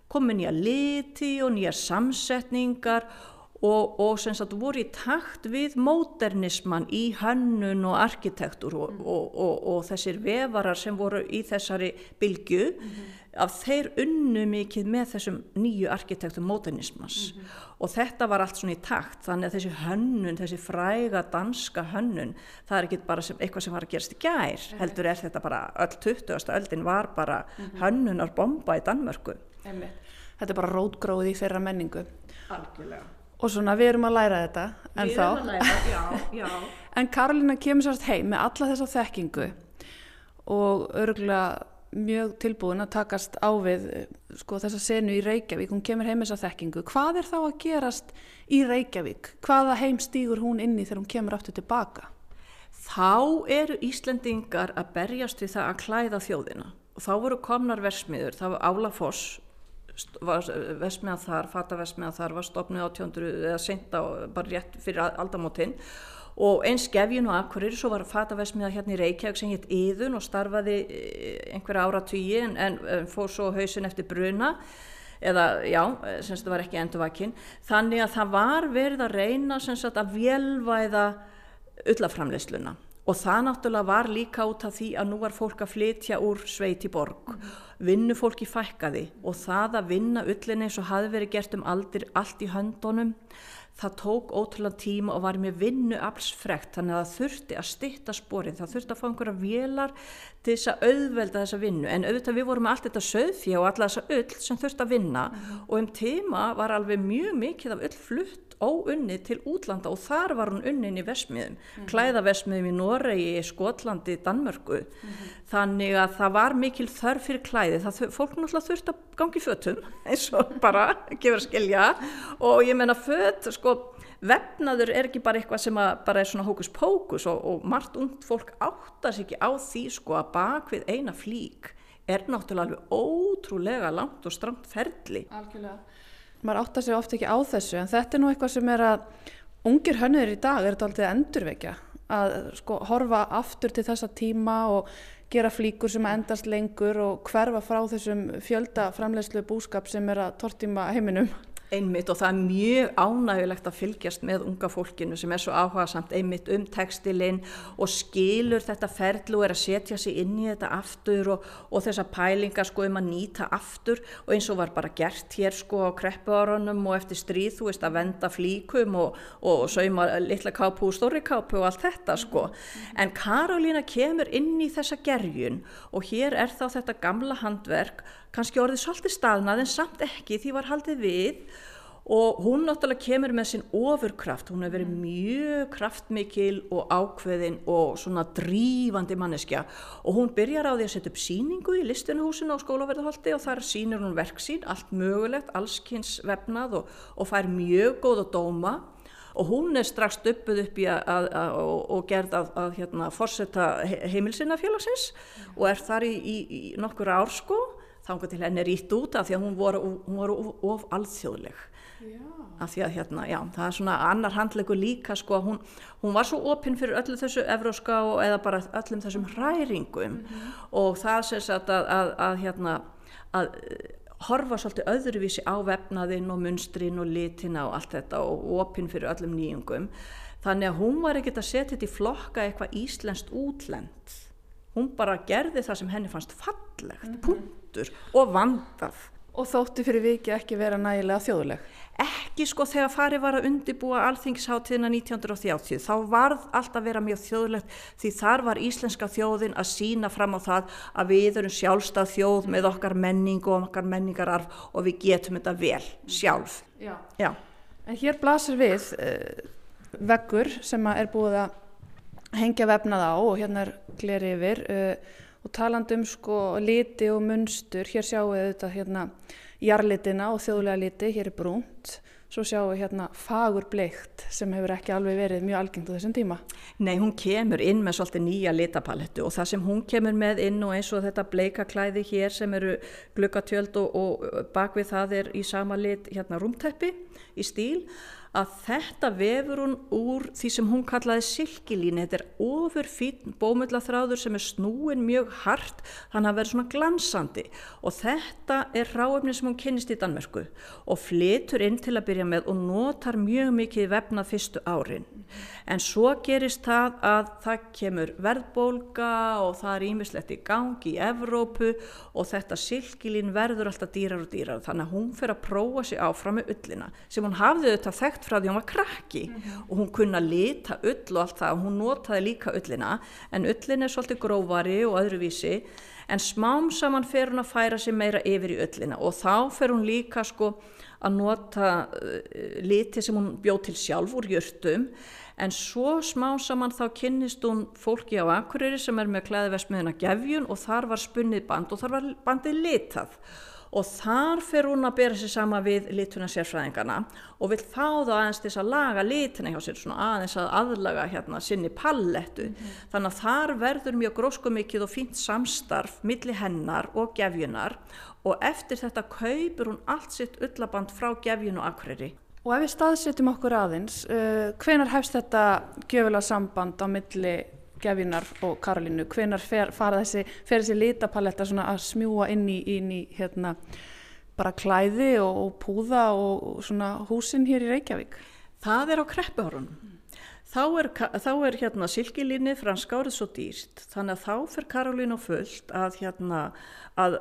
Komi nýja liti og nýja samsetningar og, og sem sagt voru í takt við módernisman í hönnun og arkitektur og, mm. og, og þessir vefarar sem voru í þessari bylgu mm -hmm. að þeir unnu mikið með þessum nýju arkitektur módernismans mm -hmm. og þetta var allt svona í takt þannig að þessi hönnun, þessi fræga danska hönnun, það er ekki bara sem, eitthvað sem var að gerast í gær, heldur er þetta bara öll 20. öldin var bara -hmm. hönnunar bomba í Danmörku Þetta er bara rótgróð í þeirra menningu Algjörlega og svona við erum að læra þetta en við að læra, já, já. En Karolina kemur sérst heim með alla þessa þekkingu og örgulega mjög tilbúin að takast á við sko, þessa senu í Reykjavík, hún kemur heim með þessa þekkingu. Hvað er þá að gerast í Reykjavík? Hvaða heim stýgur hún inni þegar hún kemur aftur tilbaka? Þá eru Íslendingar að berjast við það að klæða þjóðina. Og þá voru komnar versmiður, það var Álafoss vesmiða þar, fatavesmiða þar var stopnið á tjóndru eða seinta bara rétt fyrir aldamótin. Og eins gefjun og akkurir svo var fatavesmiða hérna í Reykjavík sem hitt Íðun og starfaði eh, einhverja ára tugi en, en fór svo hausin eftir bruna eða já, sem þetta var ekki endurvakinn þannig að það var verið að reyna sem sagt að velvæða ullaframleysluna og það náttúrulega var líka út af því að nú var fólk að flytja úr sveit í borg. Vinnufólki fækkaði og það að vinna ullinni eins og hafi verið gert um aldir allt í höndunum það tók ótrúlega tíma og var með vinnu aflsfrekt þannig að það þurfti að stitta sporin. Það þurfti að fá einhverja vélar til þess að auðvelda þessa vinnu. En auðvitað við vorum með allt þetta söðfjá og alla þessa öll sem þurfti að vinna. Mm. og um tíma var alveg mjög mikið af öll flutt óunni til útlanda og þar var hún unnin í vesmiðum, mm klæðavesmiðum í Noregi, Skotlandi, Danmörku. Mm þannig að það var mikil þörf fyrir klæði, það fólk náttúrulega þurfti að gangi fötum eins og bara gefur að skilja. Og ég menna fött, sko vefnaður er ekki bara eitthvað sem bara er svona hókus pókus og, og margt und fólk áttar sér ekki á því sko að bak við eina flík er náttúrulega alveg ótrúlega langt og stramt ferli. Algjörlega. Maður áttar sig ofta ekki á þessu en þetta er nú eitthvað sem er að ungir hönnur í dag er þetta aldrei endurvekja. Að sko horfa aftur til þessa tíma og gera flíkur sem endast lengur og hverfa frá þessum fjölda framlegslu búskap sem er að tortíma heiminum einmitt og það er mjög ánægulegt að fylgjast með unga fólkinu sem er svo áhuga samt einmitt um tekstilinn og skilur þetta ferlu og er að setja sig inn í þetta aftur og, og þessa pælingar sko um að nýta aftur og eins og var bara gert hér sko á kreppuárunum og eftir stríð þú veist að venda flíkum og, og sauma litla kápu og stóri kápu og allt þetta sko. En Karolína kemur inn í þessa gerjun og hér er þá þetta gamla handverk kannski orðið svolítið staðnað en samt ekki því var haldið við. Og hún náttúrulega kemur með sinn ofurkraft, hún hefur verið mjög kraftmikil og ákveðin og svona drífandi manneskja. Og hún byrjar á því að setja upp síningu í listunuhúsinu á skólaverðarhaldi og þar sínir hún verksín, allt mögulegt, allskynns vefnað og, og fær mjög góð og dóma. Og hún er strax döpuð upp í að, að, að, og gerð að, að hérna, forsetta heimilsinna félagsins og er þar í, í, í nokkur ár sko þángu til henni ítt út af því að hún voru, hún voru of, alþjóðleg. Af því að hérna, já, það er svona annar handlegu líka sko hún, hún var svo opinn fyrir öllu þessu evróska og eða bara öllum þessum hræringum. Mm -hmm. og það sést að, að, að hérna að horfa svolítið öðruvísi á vefnaðinn og munstrin og litina og allt þetta og opinn fyrir öllum nýjungum. Þannig að hún var ekkert að setja þetta í flokka eitthvað íslenskt útlend. Hún bara gerði það sem henni fannst fallegt, mm -hmm. Punktur og vandað. Og þótti fyrir viki ekki vera nægilega þjóðuleg? Ekki sko þegar farið var að undibúa alþingsháttíðina 1930 þá varð allt að vera mjög þjóðlegt því þar var íslenska þjóðin að sína fram á það að við erum sjálfstað þjóð með okkar menning og okkar menningararf og við getum þetta vel sjálf. Já. Já. En hér blasir við uh, veggur sem er búið að hengja vefnað á og hérna er gleri yfir uh, og talandum sko liti og munstur, hér sjáum við þetta hérna jarlitina og þjóðlega liti, hér er brúnt svo sjáum við hérna fagur bleikt sem hefur ekki alveg verið mjög algengt á þessum tíma. Nei, hún kemur inn með svolítið nýja litapalettu og það sem hún kemur með inn og eins og þetta bleikaklæði hér sem eru glukkatjöld og, og bakvið það er í sama lit hérna rúmteppi í stíl að þetta vefur hún úr því sem hún kallaði silkilín, þetta er ofur fín bómullathráður sem er snúin mjög hart, þannig að vera svona glansandi. Og þetta er ráöfni sem hún kynist í Danmörku og flitur inn til að byrja með og notar mjög mikið vefnað fyrstu árin. En svo gerist það að það kemur verðbólga og það er ímislegt í gangi í Evrópu og þetta silkilín verður alltaf dýrar og dýrar þannig að hún fyrir að prófa sig áfram með ullina sem hún hafði auðvitað þekkt frá því hún var krakki. Mm -hmm. og hún kunna lita ull og allt það. Og hún notaði líka ullina. En ullin er svolítið grófari og öðruvísi. En smám saman fer hún að færa sig meira yfir í ullina. Og þá fer hún líka sko að nota uh, liti sem hún bjóð til sjálf úr jörtum en svo smá saman þá kynnist hún fólki á Akureyri sem er með klæðivesmiðina gefjun. Og þar var spunnið band og þar var bandið litað og þar fer hún að bera sér sama við lituna sérfræðingana og vil fá það aðeins til að laga litina hjá sér svona aðeins að aðlaga hérna sinni pallettu mm -hmm. þannig að þar verður mjög gróskumikið og fínt samstarf milli hennar og gefjunar og eftir þetta kaupur hún allt sitt ullaband frá gefjun og akreri Og ef við staðsetjum okkur aðeins, uh, hvenar hefst þetta gjöfulega samband á milli Gefinar og Karolínu? Hvenar fer, þessi, fer þessi litapaletta að smjúa inn í, inn í hérna, bara klæði og, og púða og, og húsin hér í Reykjavík? Það er á kreppuhórunum. Þá er, þá er hérna silkilínni franska árið svo dýrt þannig að þá fer Karolín á fullt að hérna að,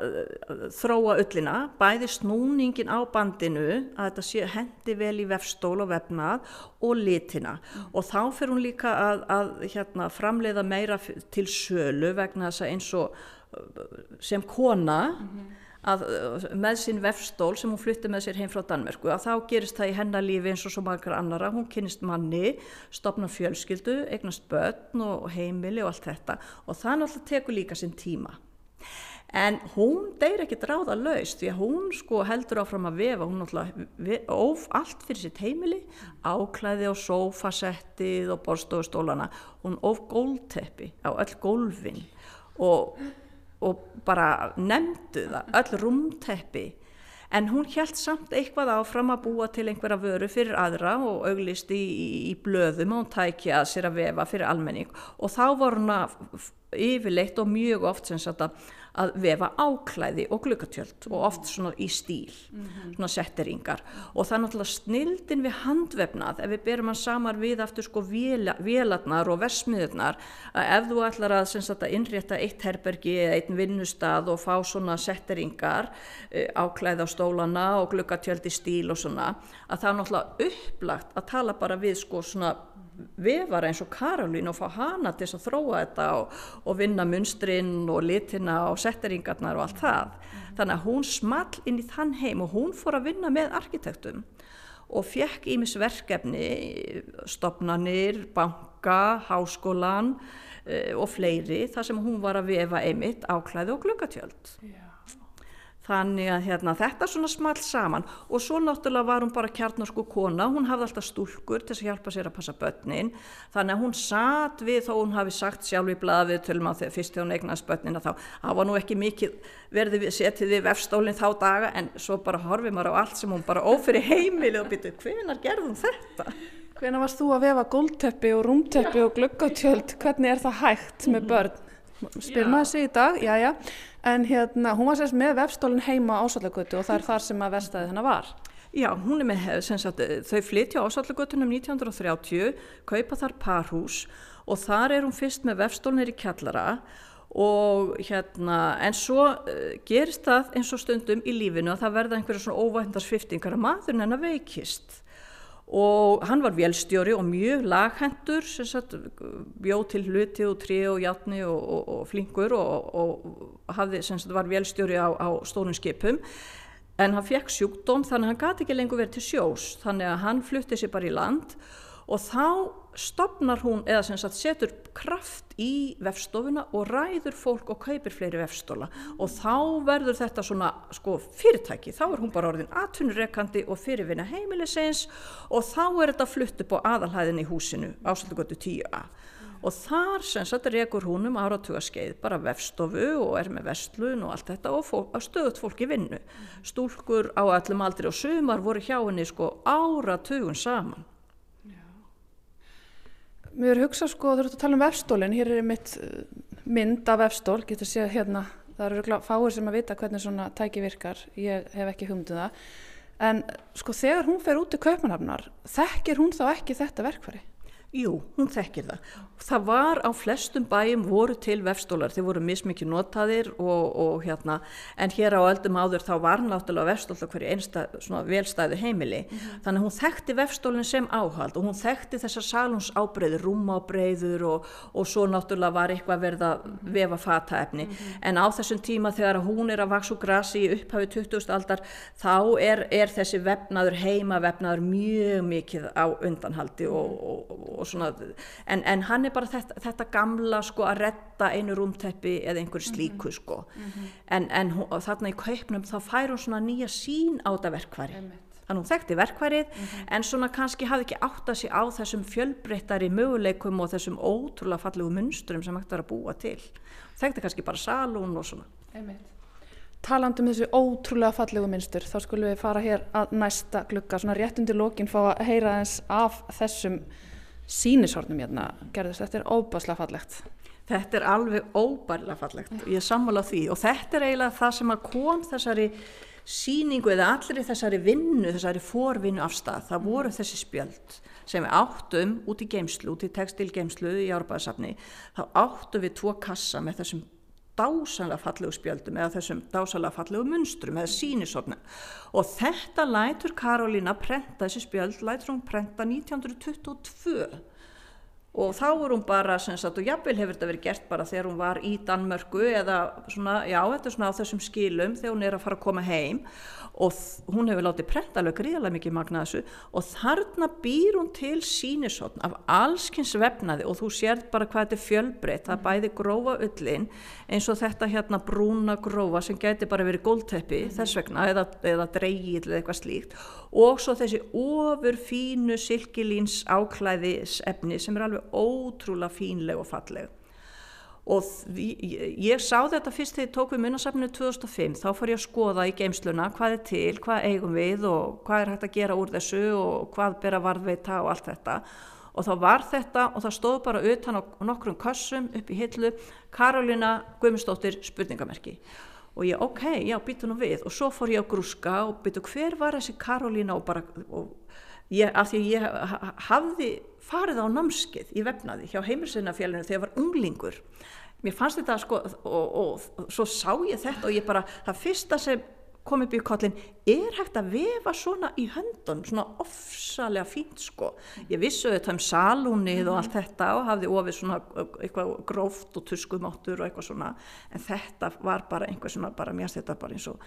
að þróa öllina, bæði snúningin á bandinu að þetta sé hendi vel í vefstól og vefnað og litina. Og þá fer hún líka að, að hérna, framleiða meira til sölu vegna þess að eins og sem kona mm -hmm að með sín vefstól sem hún flytti með sér heim frá Danmerku að þá gerist það í hennar lífi eins og svo margar annara hún kynist manni, stopnar fjölskyldu eignast börn og heimili og allt þetta. Og það náttúrulega tekur líka sinn tíma. En hún deyr ekki dráða laust því að hún sko heldur áfram að vefa. Hún náttúrulega of allt fyrir sitt heimili áklæði og sófasettið og borstofustólana hún of gólteppi á öll gólfin og og bara nefndu það, öll rúmteppi. En hún hjælt samt eitthvað áfram að búa til einhverja vöru fyrir aðra og auglisti í, í blöðum og hún tækja að sér að vefa fyrir almenning. Og þá voru hún að yfirleitt og mjög oft sem sagt að að vefa áklæði og glukkatjöld og oft svona í stíl mm -hmm. svona setteringar og það er náttúrulega snildin við handvefnað ef við berum hann samar við aftur sko vélarnar og versmiðurnar að ef þú ætlar að, sagt, að innrétta eitt herbergi eða einn vinnustad og fá svona setteringar uh, áklæði á stólana og glukkatjöld í stíl og svona að það er náttúrulega upplagt að tala bara við sko svona vefara eins og Karolín og fá hana til að þróa þetta og, og vinna munstrinn og litina og setteringarnar og allt það. Þannig að hún small inn í þann heim og hún fór að vinna með arkitektum og fekk ímis verkefni, stopnanir, banka, háskólan uh, og fleiri þar sem hún var að vefa einmitt áklæði og glukkatjöld. Yeah. Þannig að hérna, þetta svona small saman. Og svo náttúrulega var hún bara kjarnarsku kona, hún hafði alltaf stúlkur til að hjálpa sér að passa börnin. Þannig að hún satt við þó hún hafi sagt sjálf í blaðið tölum á þegar fyrst þegar hún eignast börnin að þá, það var nú ekki mikið verðið setið við vefstólinn þá daga en svo bara horfið maður á allt sem hún bara ófyrir heimili og byrju hvenar gerðum þetta? Hvenar varst þú að vefa gólteppi og rúmteppi og glöggatjöld, hvernig er það hægt með börn? Spyr maður sig í dag, já já En hérna, hún var sérst með vefstólinn heima á Ásallagötu og það er þar sem að verstaði hennar var. Já, hún er með, sagt, þau flytja á Ásallagötunum 1930, kaupa þar parhús og þar er hún fyrst með vefstólnir í kjallara og hérna, en svo uh, gerist það eins og stundum í lífinu að það verða einhverja svona óvæntarsviftingar að maðurinn hennar veikist og hann var velstjóri og mjög laghendur bjóð til hluti og trí og játni og, og, og flinkur og, og hafði, sagt, var velstjóri á, á stórum skipum. En hann fekk sjúkdóm þannig að hann gati ekki lengur verið til sjós. Þannig að hann flutti sér bara í land. Og þá stopnar hún eða sem sagt setur kraft í vefstofuna og ræður fólk og kaupir fleiri vefstóla. Og þá verður þetta svona sko fyrirtæki, þá er hún bara orðin atvinnureikandi og fyrirvinna heimilisins og þá er þetta flutt upp á aðalhæðin í húsinu ásaldugötu 10a og þar sem sagt rekur hún um áratugaskeið bara vefstofu og er með vestlun og allt þetta og fólk, stöðut fólk í vinnu. Stúlkur á allum aldri og sumar voru hjá henni sko áratugun saman Mér er hugsað sko, þú ert að tala um vefstólinn, hér er mitt uh, mynd af vefstól, getur séð hérna, það eru fáir sem að vita hvernig svona tæki virkar, ég hef ekki humduð um það, en sko þegar hún fer út í kaupanhafnar, þekkir hún þá ekki þetta verkfæri? Jú, hún þekkir það. Það var á flestum bæjum voru til vefstólar, þeir voru mismikið notaðir og, og hérna, en hér á öldum áður þá var náttúrulega vefstólar hverju einstað, svona velstæðu heimili. Mm. Þannig hún þekkti vefstólinn sem áhald og hún þekkti þessar salunsábreyður, rúmábreyður og, og svo náttúrulega var eitthvað verið að vefa fataefni. Mm. En á þessum tíma þegar hún er að vaksa úr grasi í upphafi 20. aldar, þá er, er þessi vefnaður, heima vefnaður mjög mikið á undanhaldi og og svona en, en hann er bara þetta, þetta gamla sko að retta einu rúmteppi eða einhver slíku mhm. sko mm -hmm. en, en þarna í kaupnum þá fær hún svona nýja sín á þetta verkværi þannig hún þekkti verkværið mm -hmm. en svona kannski hafði ekki átt að sé á þessum fjölbreyttari möguleikum og þessum ótrúlega fallegu munsturum sem hægt var að búa til þekkti kannski bara salún og svona Einmitt. Talandum þessu ótrúlega fallegu mynstur þá skulum við fara hér að næsta glukka svona rétt undir lókin fá að heyra eins af þessum sínishornum hérna gerðist, þetta er óbærslega fallegt. Þetta er alveg óbærslega fallegt. Ég samvala því. Og þetta er eiginlega það sem að kom þessari síningu eða allir þessari vinnu, þessari forvinnu afstað, það voru þessi spjöld sem við áttum út í geimslu, út í textilgeimslu í Árbæðasafni, þá áttum við tvo kassa með þessum dásanlega fallegu spjöldum eða þessum dásanlega fallegu munstrum eða sínisofnum og þetta lætur Karolína prenta þessi spjöld, lætur hún prenta 1922 og þá er hún bara, sem sagt, og jafnvel hefur þetta verið gert bara þegar hún var í Danmörku eða svona, já, þetta er svona á þessum skilum þegar hún er að fara að koma heim. Og hún hefur látið prenta alveg gríðarlega mikið magna þessu. Og þarna býr hún til sínisotn af allskynns vefnaði. Og þú sérð bara hvað þetta er fjölbreytt, það bæði grófa öllin eins og þetta hérna brúna grófa sem gæti bara verið góldteppi mm. þess vegna eða, eða dreigið eða eitthvað slíkt. Og svo þessi ofur fínu silkilíns áklæðisefni sem er alveg ótrúlega fínleg og falleg. Og ég sá þetta fyrst þegar ég tók við munnasafninu 2005 þá fór ég að skoða í geimsluna hvað er til, hvað eigum við og hvað er hægt að gera úr þessu og hvað ber að varðveita og allt þetta. Og þá var þetta og það stóð bara utan á nokkrum kassum upp í hillu Karolina Guðmundsdóttir spurningamerki. Og ég ok, já býtu nú við. Og svo fór ég á grúska og býtu hver var þessi Karolina og bara og ég, af því ég hafði farið á námskið í vefnaði hjá heimilsinnafélaginu þegar ég var unglingur. Mér fannst þetta sko og, og, og svo sá ég þetta og ég bara það fyrsta sem kom upp í kollin er hægt að vefa svona í höndun svona ofsalega fínt sko. Ég vissu þetta um salúnið og allt þetta og hafði ofið svona eitthvað gróft og tuskumáttur og eitthvað svona en þetta var bara einhver svona bara mér þetta bara eins og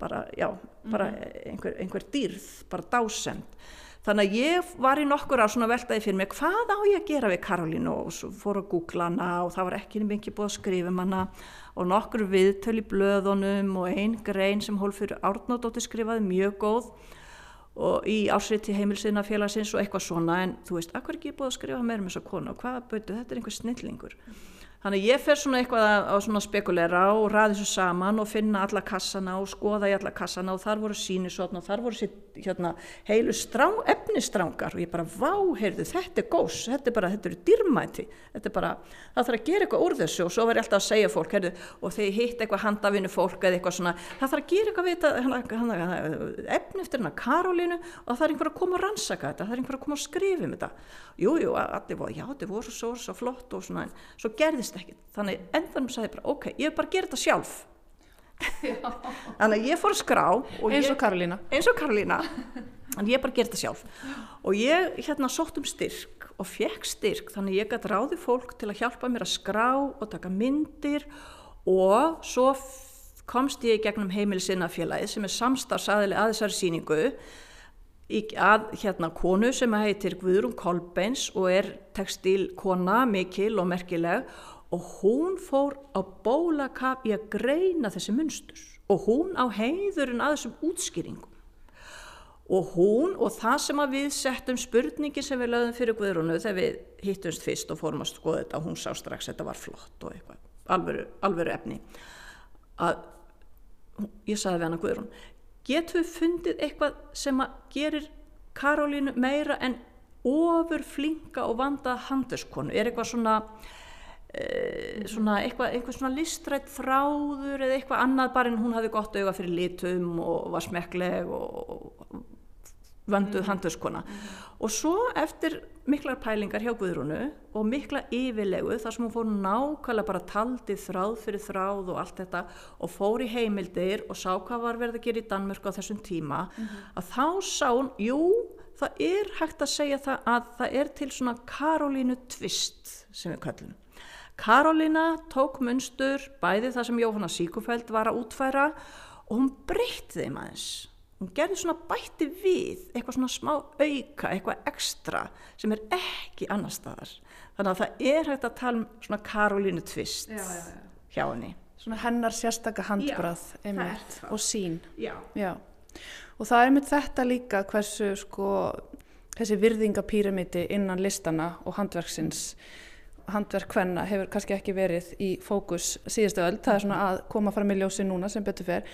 bara já, bara einhver, einhver dýrð bara dásend Þannig að ég var í nokkur á svona veltaði fyrir mig hvað á ég að gera við Karolínu? Og svo fór að googla hana og það var ekki mikið búið að skrifa um hana. Og nokkur viðtöl í blöðunum og einn grein sem Hólfur Árnóttóttir skrifaði mjög góð. Og í ásriti heimilsina félagsins og eitthvað svona. En þú veist, akkur ekki búið að skrifa meira um þessa konu og hvaða bautu, þetta er einhver snillingur. Þannig ég fer svona eitthvað að, að spekulera og ræði þessu saman og finna alla kassana og skoða í alla kassana og þar voru sínisotn og þar voru sér hérna, heilu strá, efnistrangar og ég bara váheyrðu þetta er gós, þetta er bara, þetta eru dýrmæti, þetta er bara, það þarf að gera eitthvað úr þessu. Og svo verður alltaf að segja fólk, heyrðu, og þegar ég hitt eitthvað handafinu fólk eða eitthvað svona, það þarf að gera eitthvað við þetta, hana, hana, efni eftir hérna Karolínu og það er einhver að koma að rannsaka þetta, það er einhver að koma að skrifa um þetta, jújú, jú, já þetta voru svo, svo flott og svona, en svo gerðist gerðist ekkert. Þannig endanum sagði ég bara ok, ég vil bara gera þetta sjálf. Þannig að ég fór að skrá eins og Karolína. eins og Karolína. Þannig ég bara gera þetta sjálf. Og ég hérna sótt um styrk og fekk styrk þannig ég gæti ráði fólk til að hjálpa mér að skrá og taka myndir og svo komst ég gegnum heimilsinnafélagi sem er samstarfsaðili að þessari síningu að hérna konu sem heitir Guðrún Kolbeins og er textilkona mikil og merkileg og hún fór á bólakap í að greina þessi munstur. Og hún á heiðurinn að þessum útskýringum. Og hún og það sem að við settum spurningi sem við lögðum fyrir Guðrúnu þegar við hittumst fyrst og fórum að skoða þetta og hún sá strax þetta var flott og eitthvað. Alvöru, alvöru efni. Að ég sagði við hana Guðrún getur við fundið eitthvað sem að gerir Karolínu meira en ofur flinka og vanda handerskonu er eitthvað svona Eh, svona eitthvað, eitthvað svona listrætt þráður eða eitthvað annað bara en hún hafði gott auga fyrir litum og var smekkleg og vönduð mm. handurskona mm. og svo eftir miklar pælingar hjá Guðrúnu og mikla yfirlegu þar sem hún fór nákvæmlega bara taldið þráð fyrir þráð og allt þetta og fór í heimildir og sá hvað var verið að gera í Danmörku á þessum tíma mm. að þá sá hún, jú það er hægt að segja það að það er til svona Karolínu tvist sem við kallum Karolina tók munstur bæði það sem Jóhanna Síkufeld var að útfæra og hún breytti þeim aðeins. Hún gerði svona bætti við, eitthvað svona smá auka, eitthvað ekstra sem er ekki annar staðar. Þannig að það er hægt að tala um svona Karolínu tvist já, já, já. hjá henni. Svona hennar sérstakka handbrað einmitt og sín. Já. Já. Og það er einmitt þetta líka hversu sko þessi virðingapíramidi innan listana og handverksins handverk hvenna hefur kannski ekki verið í fókus síðustu öll, það er svona að koma fram í ljósi núna sem betur fer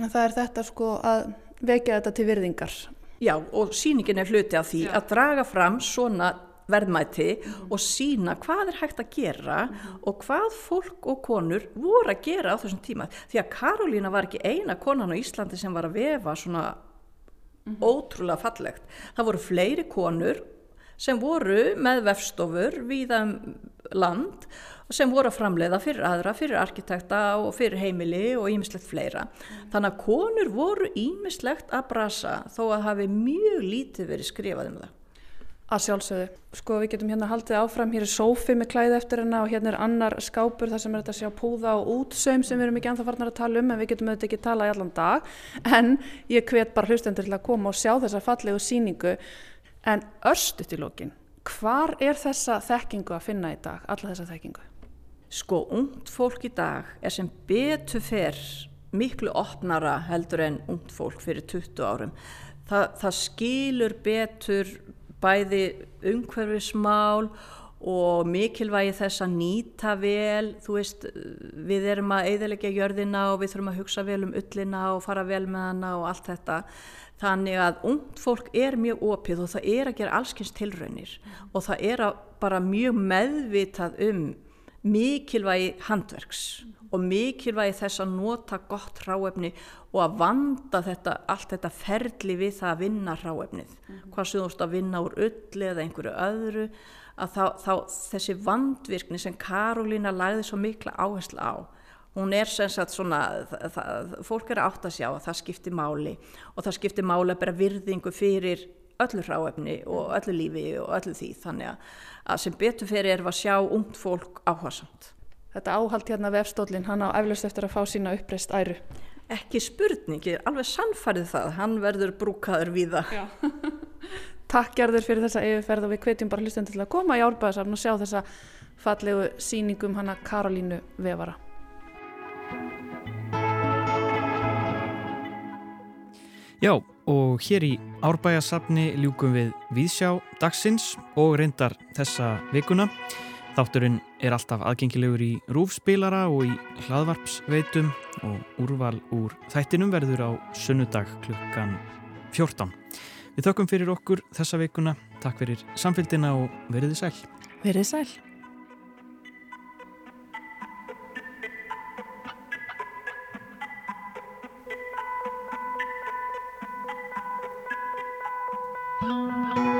en það er þetta sko að vekja þetta til virðingar Já og síningin er hluti af því Já. að draga fram svona verðmæti og sína hvað er hægt að gera og hvað fólk og konur voru að gera á þessum tíma. Því að Karolína var ekki eina konan á Íslandi sem var að vefa svona ótrúlega fallegt. Það voru fleiri konur sem voru með vefstofur viða um land sem voru að framleiða fyrir aðra, fyrir arkitekta og fyrir heimili og ímislegt fleira. Þannig að konur voru ímislegt að brasa þó að hafi mjög lítið verið skrifað um það. Að sjálfsögðu. Sko við getum hérna haldið áfram, hér er sófi með klæði eftir hérna og hérna er annar skápur þar sem er þetta að sjá púða og útsaum sem við erum ekki anþá farnar að tala um en við getum auðvitað ekki tala í allan dag en ég hvet bara hlustendur til að koma og sjá þessa fallegu síningu en örstuðt í lókin, hvar er þessa þekkingu að finna í dag, alla þessa þekkingu? Sko, ungt fólk í dag er sem betur fer miklu opnara heldur en ungt fólk fyrir 20 árum. Þa, það skilur betur bæði umhverfismál og mikilvægi þess að nýta vel, þú veist, við erum að eiðilegja jörðina og við þurfum að hugsa vel um ullina og fara vel með hana og allt þetta. Þannig að ungt fólk er mjög opið og það er að gera allskynst tilraunir og það er bara mjög meðvitað um mikilvægi handverks og mikilvægi þess að nota gott ráefni og að vanda þetta, allt þetta ferli við það að vinna ráefnið. Mm -hmm. Hvað sem þú að vinna úr öllu eða einhverju öðru, að þá, þá þessi vandvirkni sem Karolína lagði svo mikla áherslu á, hún er sem sagt svona, það, það, fólk er átt að sjá að það skiptir máli og það skiptir máli að bera virðingu fyrir öllu ráefni og öllu lífi og öllu því þannig að sem betur fyrir er að sjá ungt fólk áhersamt. Þetta áhald hérna vefstólinn, hann á eflaust eftir að fá sína uppreist æru. Ekki spurningi, alveg sannfærið það, hann verður brúkaður við það. Takk gerður fyrir þessa yfirferð og við hvetjum bara hlustendur til að koma í árbæðasafn og sjá þessa fallegu síningum hana Karolínu Vevara. Já, og hér í Árbæjasafni ljúkum við Víðsjá dagsins og reyndar þessa vikuna. Þátturinn er alltaf aðgengilegur í rúfspilara og í hlaðvarpsveitum og úrval úr þættinum verður á sunnudag klukkan 14. Við þökkum fyrir okkur þessa vikuna. Takk fyrir samfélgina og veriði sæl. Veriði sæl. Música